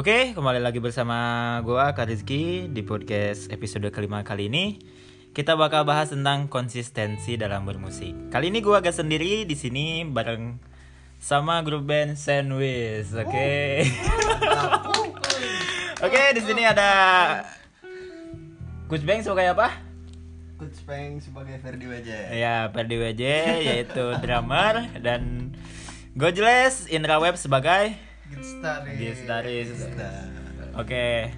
Oke, kembali lagi bersama gua Kak Rizky di podcast episode kelima kali ini. Kita bakal bahas tentang konsistensi dalam bermusik. Kali ini gua agak sendiri di sini bareng sama grup band Sandwich. Oke. Oke, di sini ada Coach Bang sebagai apa? Coach Peng sebagai Ferdi Wajah. Ya, Perdi WJ yaitu drummer dan Gojles Indra Web sebagai Gitaris. Oke.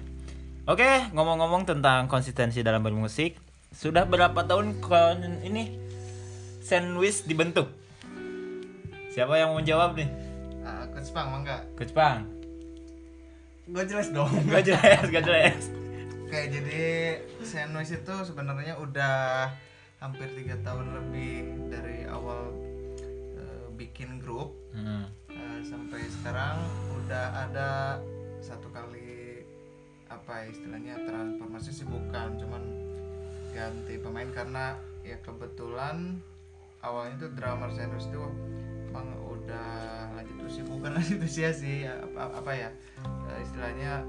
Oke, ngomong-ngomong tentang konsistensi dalam bermusik, sudah berapa tahun kon ini sandwich dibentuk? Siapa yang mau jawab nih? Ah, Coach Pang mangga. Coach Pang. Gue jelas dong. Gak jelas, gak jelas. Oke, jadi Sandwich itu sebenarnya udah hampir tiga tahun lebih dari awal eh, bikin grup Hmm. Sampai sekarang udah ada satu kali apa ya istilahnya transformasi sih bukan cuman ganti pemain karena ya kebetulan awalnya tuh drummer Sandwich itu emang udah lanjut usia bukan lanjut usia sih apa, apa ya eh, istilahnya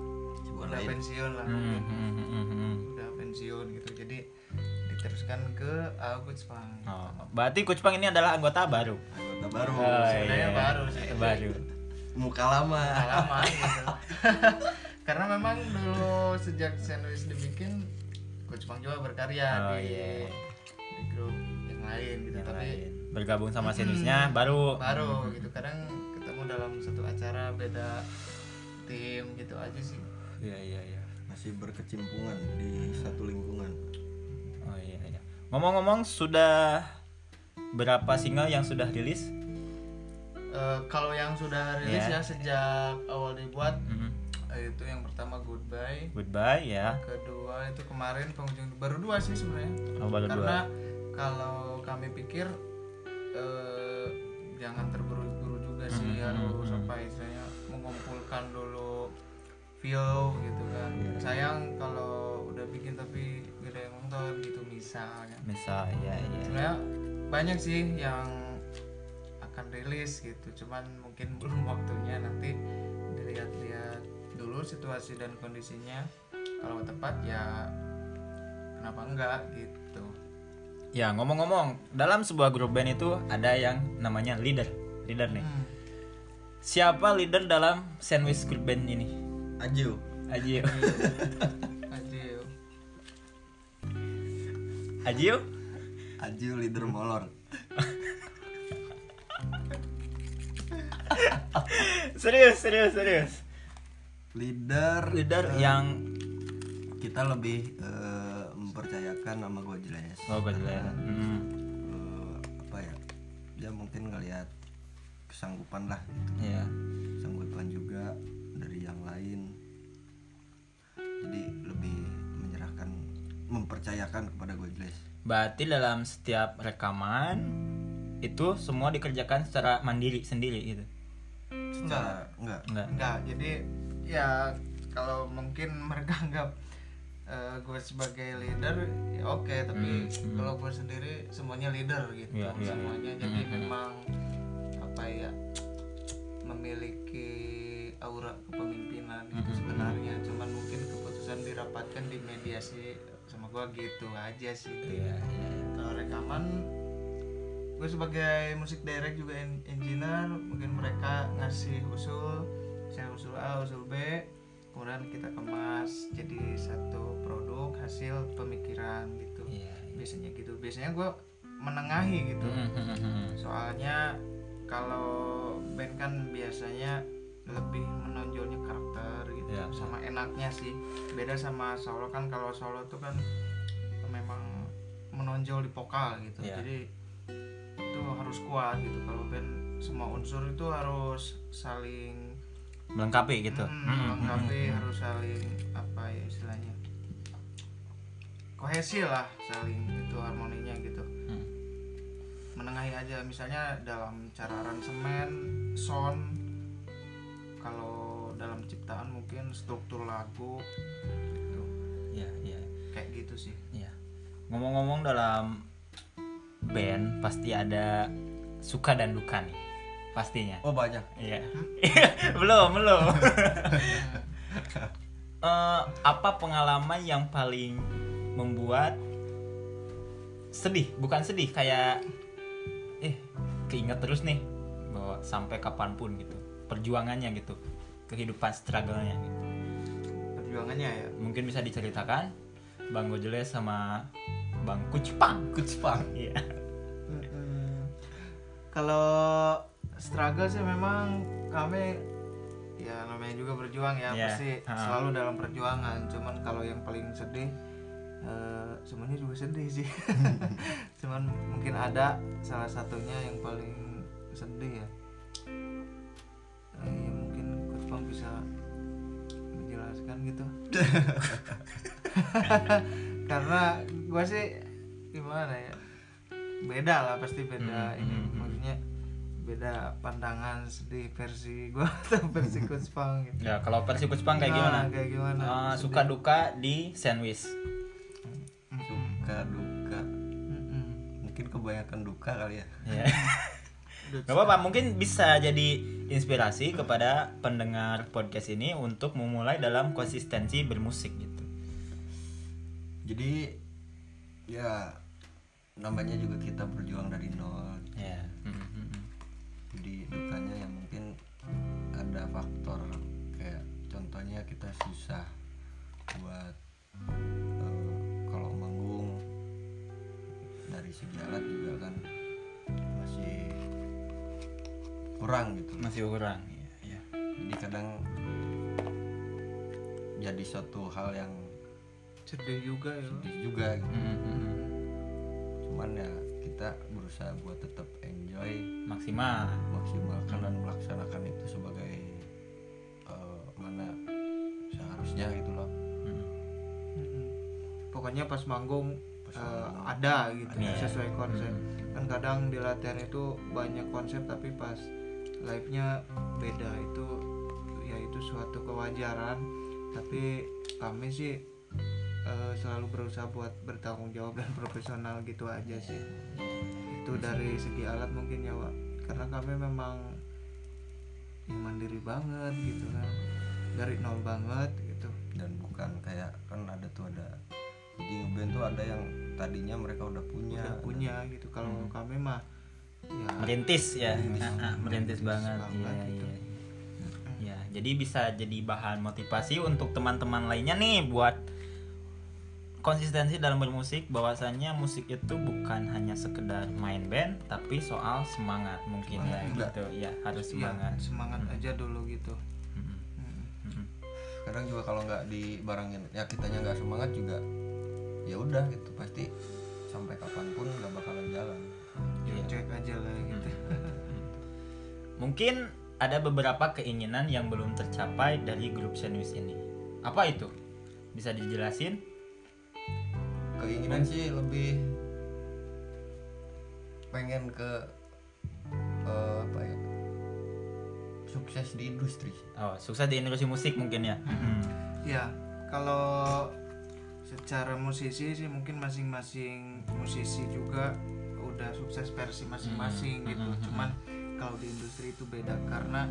udah pensiun lah Hmm, mungkin hmm, hmm, hmm. udah pensiun gitu jadi diteruskan ke Agus Pang Oh, berarti Coach Pang ini adalah anggota baru. Baru Oh, sebenarnya iya. baru sih Baru. muka lama pengalaman gitu karena memang dulu sejak sandwich dibikin Coach Pang juga berkarya Oh, di, iya. di grup yang lain gitu Yang tapi lain. bergabung sama sandwichnya baru. baru gitu kadang ketemu dalam satu acara beda tim gitu aja sih Iya, iya, iya. masih berkecimpungan di satu lingkungan Oh iya iya. Ngomong-ngomong sudah berapa single yang sudah rilis? Eh, kalau yang sudah rilis Iya. ya sejak awal dibuat Mhm. eh, itu yang pertama Goodbye Goodbye ya. kedua itu kemarin penghujung baru dua sih sebenarnya Oh, baru karena dua. kalau kami pikir eh, jangan terburu-buru juga sih Mhm, harus mhm. apa istilahnya mengumpulkan dulu view gitu kan Iya. sayang kalau udah bikin tapi gak ada yang nonton gitu misalnya Misal ya ya. sebenarnya banyak sih yang akan rilis gitu cuman mungkin belum waktunya nanti dilihat-lihat dulu situasi dan kondisinya kalau tepat ya kenapa enggak gitu Ya ngomong-ngomong dalam sebuah grup band itu ada yang namanya leader. Leader nih. Hmm. Siapa leader dalam sandwich grup band ini? Aju Ajiu. Aduh. Ajiu? Aju leader molor serius serius serius. leader Leader eh, yang kita lebih eh, mempercayakan nama gue jelas oh gue jelas. Hmm. Eh, apa ya dia mungkin ngelihat kesanggupan lah gitu Iya. kesanggupan juga dari yang lain jadi lebih menyerahkan mempercayakan kepada gue jelas Berarti dalam setiap rekaman itu semua dikerjakan secara mandiri sendiri gitu. enggak enggak Enggak. enggak jadi ya kalau mungkin mereka anggap eh, gue sebagai leader ya oke tapi Hmm, hmm. kalau gue sendiri semuanya leader gitu Iya, iya, semuanya jadi Hmm, hmm. memang apa ya memiliki aura kepemimpinan itu Hmm, sebenarnya cuman mungkin keputusan dirapatkan di mediasi sama gue gitu aja sih Iya, iya. kalau rekaman gue sebagai musik direct juga en- engineer mungkin mereka ngasih usul saya usul A usul B kemudian kita kemas jadi satu produk hasil pemikiran gitu Iya. biasanya gitu biasanya gue menengahi gitu Hmm, hmm, hmm. soalnya kalau band kan biasanya lebih menonjolnya sama enaknya sih beda sama solo kan kalau solo tuh kan memang menonjol di vokal gitu Iya. jadi itu harus kuat gitu kalau band semua unsur itu harus saling Melengkapi gitu. hmm, melengkapi hmm. harus saling apa ya istilahnya kohesi lah saling itu harmoninya gitu Hmm. menengahi aja misalnya dalam cara aransemen sound kalau dalam ciptaan mungkin struktur lagu gitu Iya, iya. kayak gitu sih Iya. Ngomong-ngomong dalam band pasti ada suka dan duka nih. Pastinya. oh banyak Iya. belum, belum. Eh, apa pengalaman yang paling membuat sedih bukan sedih kayak eh keinget terus nih bahwa sampai kapan pun gitu perjuangannya gitu kehidupan struggle-nya gitu perjuangannya ya mungkin bisa diceritakan bang Gojele sama bang Kucpang Kucpang. iya Mm-mm. kalau struggle sih memang kami ya namanya juga berjuang ya Iya, pasti ha. selalu dalam perjuangan cuman kalau yang paling sedih eh, semuanya juga sedih sih cuman mungkin ada salah satunya yang paling sedih ya Pang bisa menjelaskan gitu karena gua sih gimana ya beda lah pasti beda Hmm, ini hmm, hmm. maksudnya beda pandangan sedih versi gua atau versi Coach Pang gitu ya kalau versi Kucpang kayak Nah, gimana kayak gimana Sedih. suka duka di sandwich Suka duka. Mm-mm. Mungkin kebanyakan duka kali ya. ya Gak apa-apa, mungkin bisa jadi inspirasi kepada pendengar podcast ini untuk memulai dalam konsistensi bermusik gitu. Jadi ya namanya juga kita berjuang dari nol. Ya. mm-hmm. Jadi dukanya ya mungkin ada faktor kayak contohnya kita susah buat eh, kalau manggung dari segi alat juga kan kurang gitu. Masih kurang. Ya, ya. Jadi kadang jadi suatu hal yang sedih juga ya sedih juga gitu. Mm-hmm. Cuman ya kita berusaha buat tetap enjoy Maksimal. maksimalkan dan melaksanakan itu sebagai eh, mana seharusnya gitu loh Mm. Mm-mm. pokoknya pas manggung Pas manggung. ada gitu Iya. sesuai konsep kan kadang di latihan itu banyak konsep tapi pas live nya beda. Itu ya itu suatu kewajaran. Tapi kami sih eh, selalu berusaha buat bertanggung jawab dan profesional gitu aja sih. Itu dari segi alat mungkin ya Wak. karena kami memang ya, mandiri banget gitu kan. Dari nol banget gitu. Dan bukan kayak kan ada tuh ada jadi ngeband tuh ada yang tadinya mereka udah punya. Udah punya gitu. Kalau kami mah ya Merintis ya. Merintis. Ah, ah, merintis banget. banget Iya, gitu. iya. Ya, jadi bisa jadi bahan motivasi untuk teman-teman lainnya nih buat konsistensi dalam bermusik bahwasannya musik itu bukan hanya sekedar main band tapi soal semangat mungkin ya Semangat juga. gitu ya harus ya, semangat semangat aja dulu gitu Mm-mm. Mm. Mm-mm. kadang juga kalau nggak dibarengin ya kitanya nggak semangat juga ya udah gitu pasti sampai kapan pun mungkin ada beberapa keinginan yang belum tercapai dari grup Sandwich ini. Apa itu? Bisa dijelasin? Keinginan sih lebih pengen ke eh, apa ya? Sukses di industri oh sukses di industri musik mungkin ya? Mm-mm. ya kalau secara musisi sih mungkin masing-masing musisi juga udah sukses versi masing-masing Hmm, gitu. hmm, hmm, cuman kalau di industri itu beda karena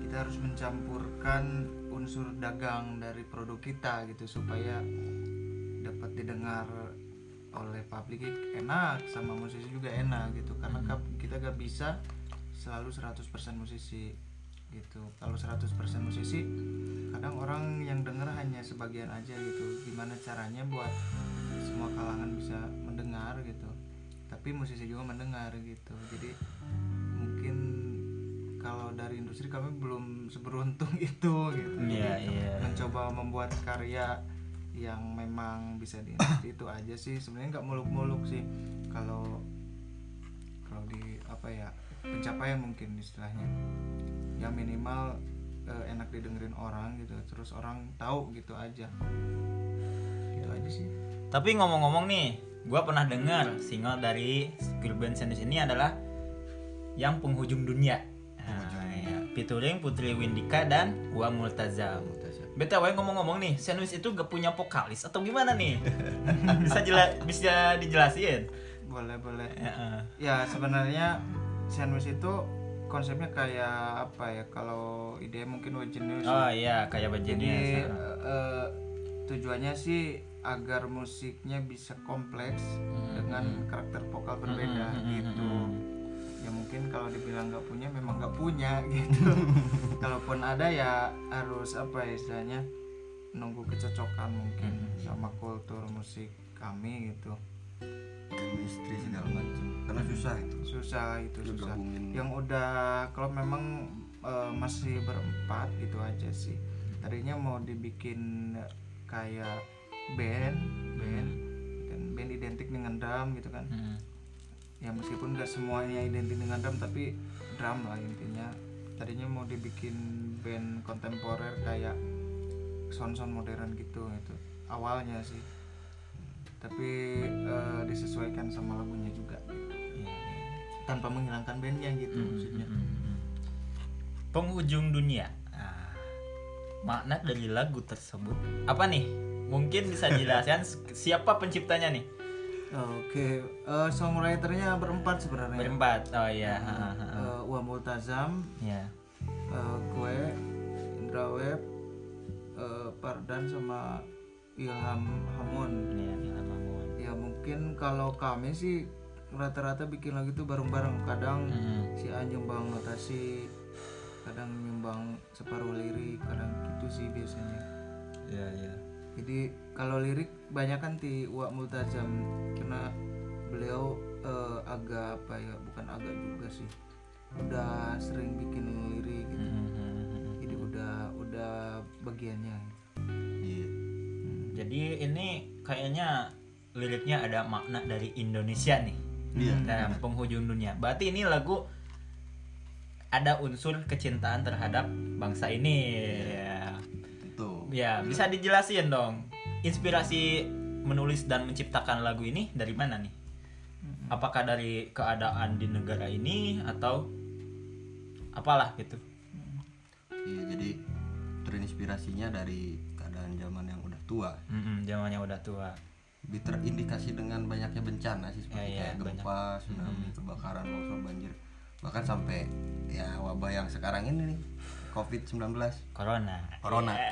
kita harus mencampurkan unsur dagang dari produk kita gitu supaya dapat didengar oleh publik enak sama musisi juga enak gitu. Karena Hmm. kita gak bisa selalu 100% musisi gitu. Kalau 100% musisi kadang orang yang denger hanya sebagian aja gitu. Gimana caranya buat semua kalangan bisa mendengar gitu. Tapi musisi juga mendengar gitu. Jadi dari industri kami belum seberuntung itu gitu. Iya, Jadi, iya. mencoba membuat karya yang memang bisa di itu aja sih. Sebenarnya nggak muluk-muluk sih. Kalau kalau di apa ya pencapaian mungkin istilahnya. Ya minimal eh, enak didengerin orang gitu terus orang tahu gitu aja. Gitu aja sih. Tapi ngomong-ngomong nih, gua pernah dengar single dari grup band Sandwich ini adalah yang penghujung dunia. Featuring Putri Windika dan Wa Multazam. BTW ngomong-ngomong nih, Sandwich itu gak punya vokalis atau gimana nih? bisa jela bisa dijelasin? boleh boleh Ya, eh. ya sebenarnya sandwich itu konsepnya kayak apa ya kalau ide mungkin Web Genius Oh iya, kayak jadi begini. eh, eh, tujuannya sih agar musiknya bisa kompleks dengan karakter vokal berbeda gitu ya mungkin kalau dibilang nggak punya memang nggak punya gitu. Kalaupun ada ya harus apa ya istilahnya nunggu kecocokan mungkin sama kultur musik kami gitu. Chemistry segala macam. Karena susah itu. Susah itu susah. gabungin. yang udah kalau memang eh, masih berempat gitu aja sih. Tadinya mau dibikin kayak band band dan band identik dengan drum gitu kan. Hmm. Ya meskipun nggak semuanya identik dengan drum tapi drum lah intinya tadinya mau dibikin band kontemporer kayak sound sound modern gitu itu awalnya sih tapi eh, disesuaikan sama lagunya juga gitu Iya, iya. tanpa menghilangkan bandnya gitu maksudnya Hmm. Penghujung dunia. Ah, makna dari lagu tersebut apa nih? Mungkin bisa jelaskan siapa penciptanya nih? Oke, eh, songwriternya berempat sebenarnya. Berempat. Oh iya. ha. Eh, Wa Multazam, Ya. eh, gue, Indra Web, eh, Pardan sama Ilham Hamun. Iya, Ilham Mamun. Ya mungkin kalau kami sih rata-rata bikin lagu itu bareng-bareng. Kadang Hmm. si A nyumbang notasi, kadang nyumbang separuh lirik, kadang gitu sih biasanya. Iya, iya. Jadi kalau lirik banyak kan di Wak Multazam karena beliau eh, agak apa ya bukan agak juga sih udah sering bikin lirik gitu. Hmm, hmm, hmm. Jadi udah udah bagiannya. iya Hmm. Jadi ini kayaknya liriknya ada makna dari Indonesia nih. Dalam penghujung dunia. Berarti ini lagu ada unsur kecintaan terhadap bangsa ini. Ya. tentu Ya, bisa dijelasin dong. Inspirasi menulis dan menciptakan lagu ini dari mana nih? Apakah dari keadaan di negara ini atau apalah gitu? iya jadi terinspirasinya dari keadaan zaman yang udah tua. Mm-mm, zamannya udah tua. lebih terindikasi dengan banyaknya bencana sih seperti iya, kayak gempa, tsunami, kebakaran, longsor, banjir. Bahkan sampai ya wabah yang sekarang ini nih COVID-19 Corona. Corona.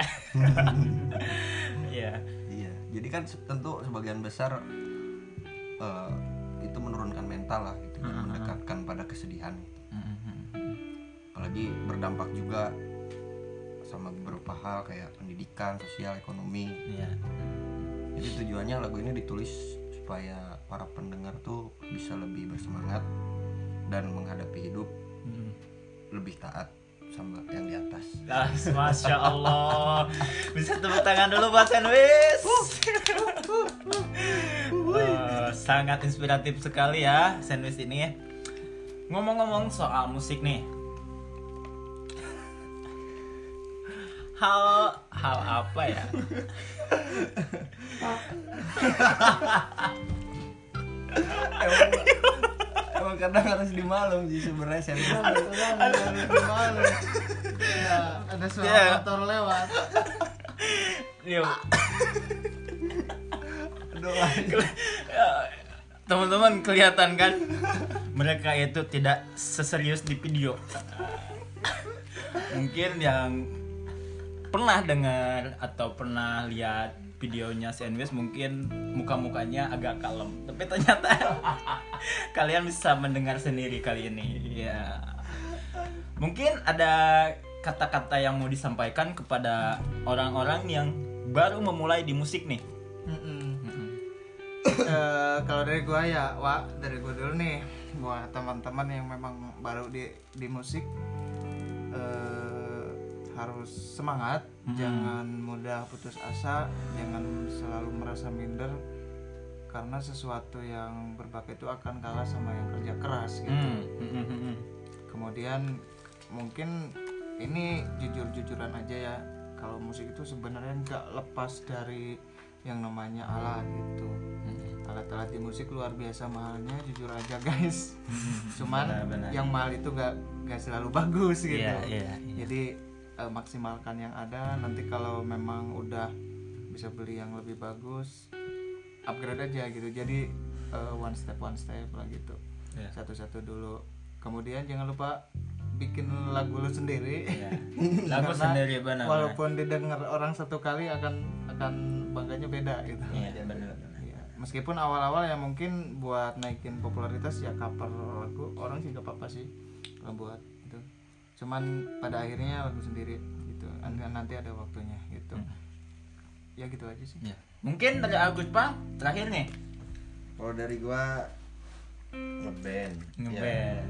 Iya. iya jadi kan tentu sebagian besar eh, itu menurunkan mental lah gitu dan mendekatkan pada kesedihan gitu. Mm-mm. apalagi berdampak juga sama beberapa hal kayak pendidikan, sosial, ekonomi Iya. Jadi tujuannya lagu ini ditulis supaya para pendengar tuh bisa lebih bersemangat dan menghadapi hidup Mm. lebih taat sama yang di atas. Ah, Masya Allah. Bisa tepuk tangan dulu buat Sandwich. Wah, Sangat inspiratif sekali ya Sandwich ini. Ya Ngomong-ngomong soal musik nih. Hal hal apa ya? Emang kadang harus dimalum sih sebenarnya saya. Ya, ada suara Iya. motor lewat. Yuk. Doa. Ya, Teman-teman kelihatan kan mereka itu tidak seserius di video. Mungkin yang pernah dengar atau pernah lihat videonya Sandwich mungkin muka-mukanya agak kalem, tapi ternyata kalian bisa mendengar sendiri kali ini. Ya. Mungkin ada kata-kata yang mau disampaikan kepada orang-orang yang baru memulai di musik nih. Eh, kalau dari gua ya, Wak, dari gua dulu nih buat teman-teman yang memang baru di di musik eh, harus semangat, jangan mudah putus asa, jangan selalu merasa minder karena sesuatu yang berbakat itu akan kalah sama yang kerja keras gitu. Hmm, hmm, hmm, hmm. Kemudian mungkin ini jujur-jujuran aja ya. Kalau musik itu sebenarnya nggak lepas dari yang namanya alat gitu. Alat-alat di musik luar biasa mahalnya, jujur aja guys. Cuman Benar-benar. yang mahal itu nggak nggak selalu bagus gitu. Iya, iya, iya. Jadi eh, maksimalkan yang ada. Nanti kalau memang udah bisa beli yang lebih bagus, upgrade aja gitu. Jadi eh, one step one step lah gitu Iya. satu-satu dulu kemudian jangan lupa bikin lagu lu sendiri Iya. Lagu sendiri benar. walaupun didengar orang satu kali akan akan bangganya beda gitu Iya, benar. Iya. meskipun awal-awal ya mungkin buat naikin popularitas ya cover lagu orang sih gak apa-apa sih kalau buat cuman pada akhirnya lagu sendiri gitu Nanti- nanti ada waktunya gitu ya gitu aja sih Iya. Mungkin dari Agus Pang terakhir nih. kalau dari gua ngeband Ya, Ngeband.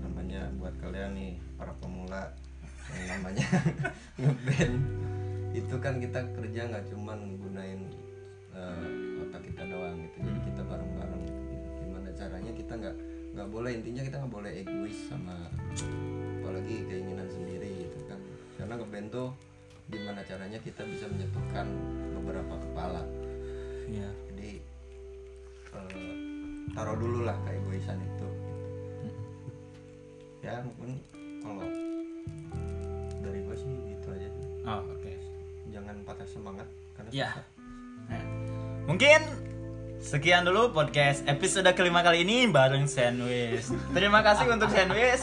namanya buat kalian nih para pemula yang namanya ngeband itu kan kita kerja nggak cuman gunain eh, otak kita doang gitu jadi kita bareng-bareng gitu. gimana caranya kita nggak nggak boleh intinya kita nggak boleh egois sama apalagi keinginan sendiri gitu kan karena ngeband tuh gimana caranya kita bisa menyatukan beberapa kepala Iya. jadi eh, taruh dulu lah keegoisan itu ya mungkin kalau dari gua sih gitu aja sih. Oh, oke. jangan patah semangat karena Ya. susah. Nah, mungkin sekian dulu podcast episode kelima kali ini bareng Sandwich. Terima kasih untuk Sandwich,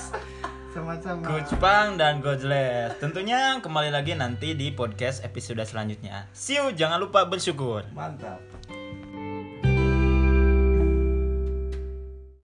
sama-sama Coach Pang dan Godless. Tentunya kembali lagi nanti di podcast episode selanjutnya. See you, jangan lupa bersyukur. mantap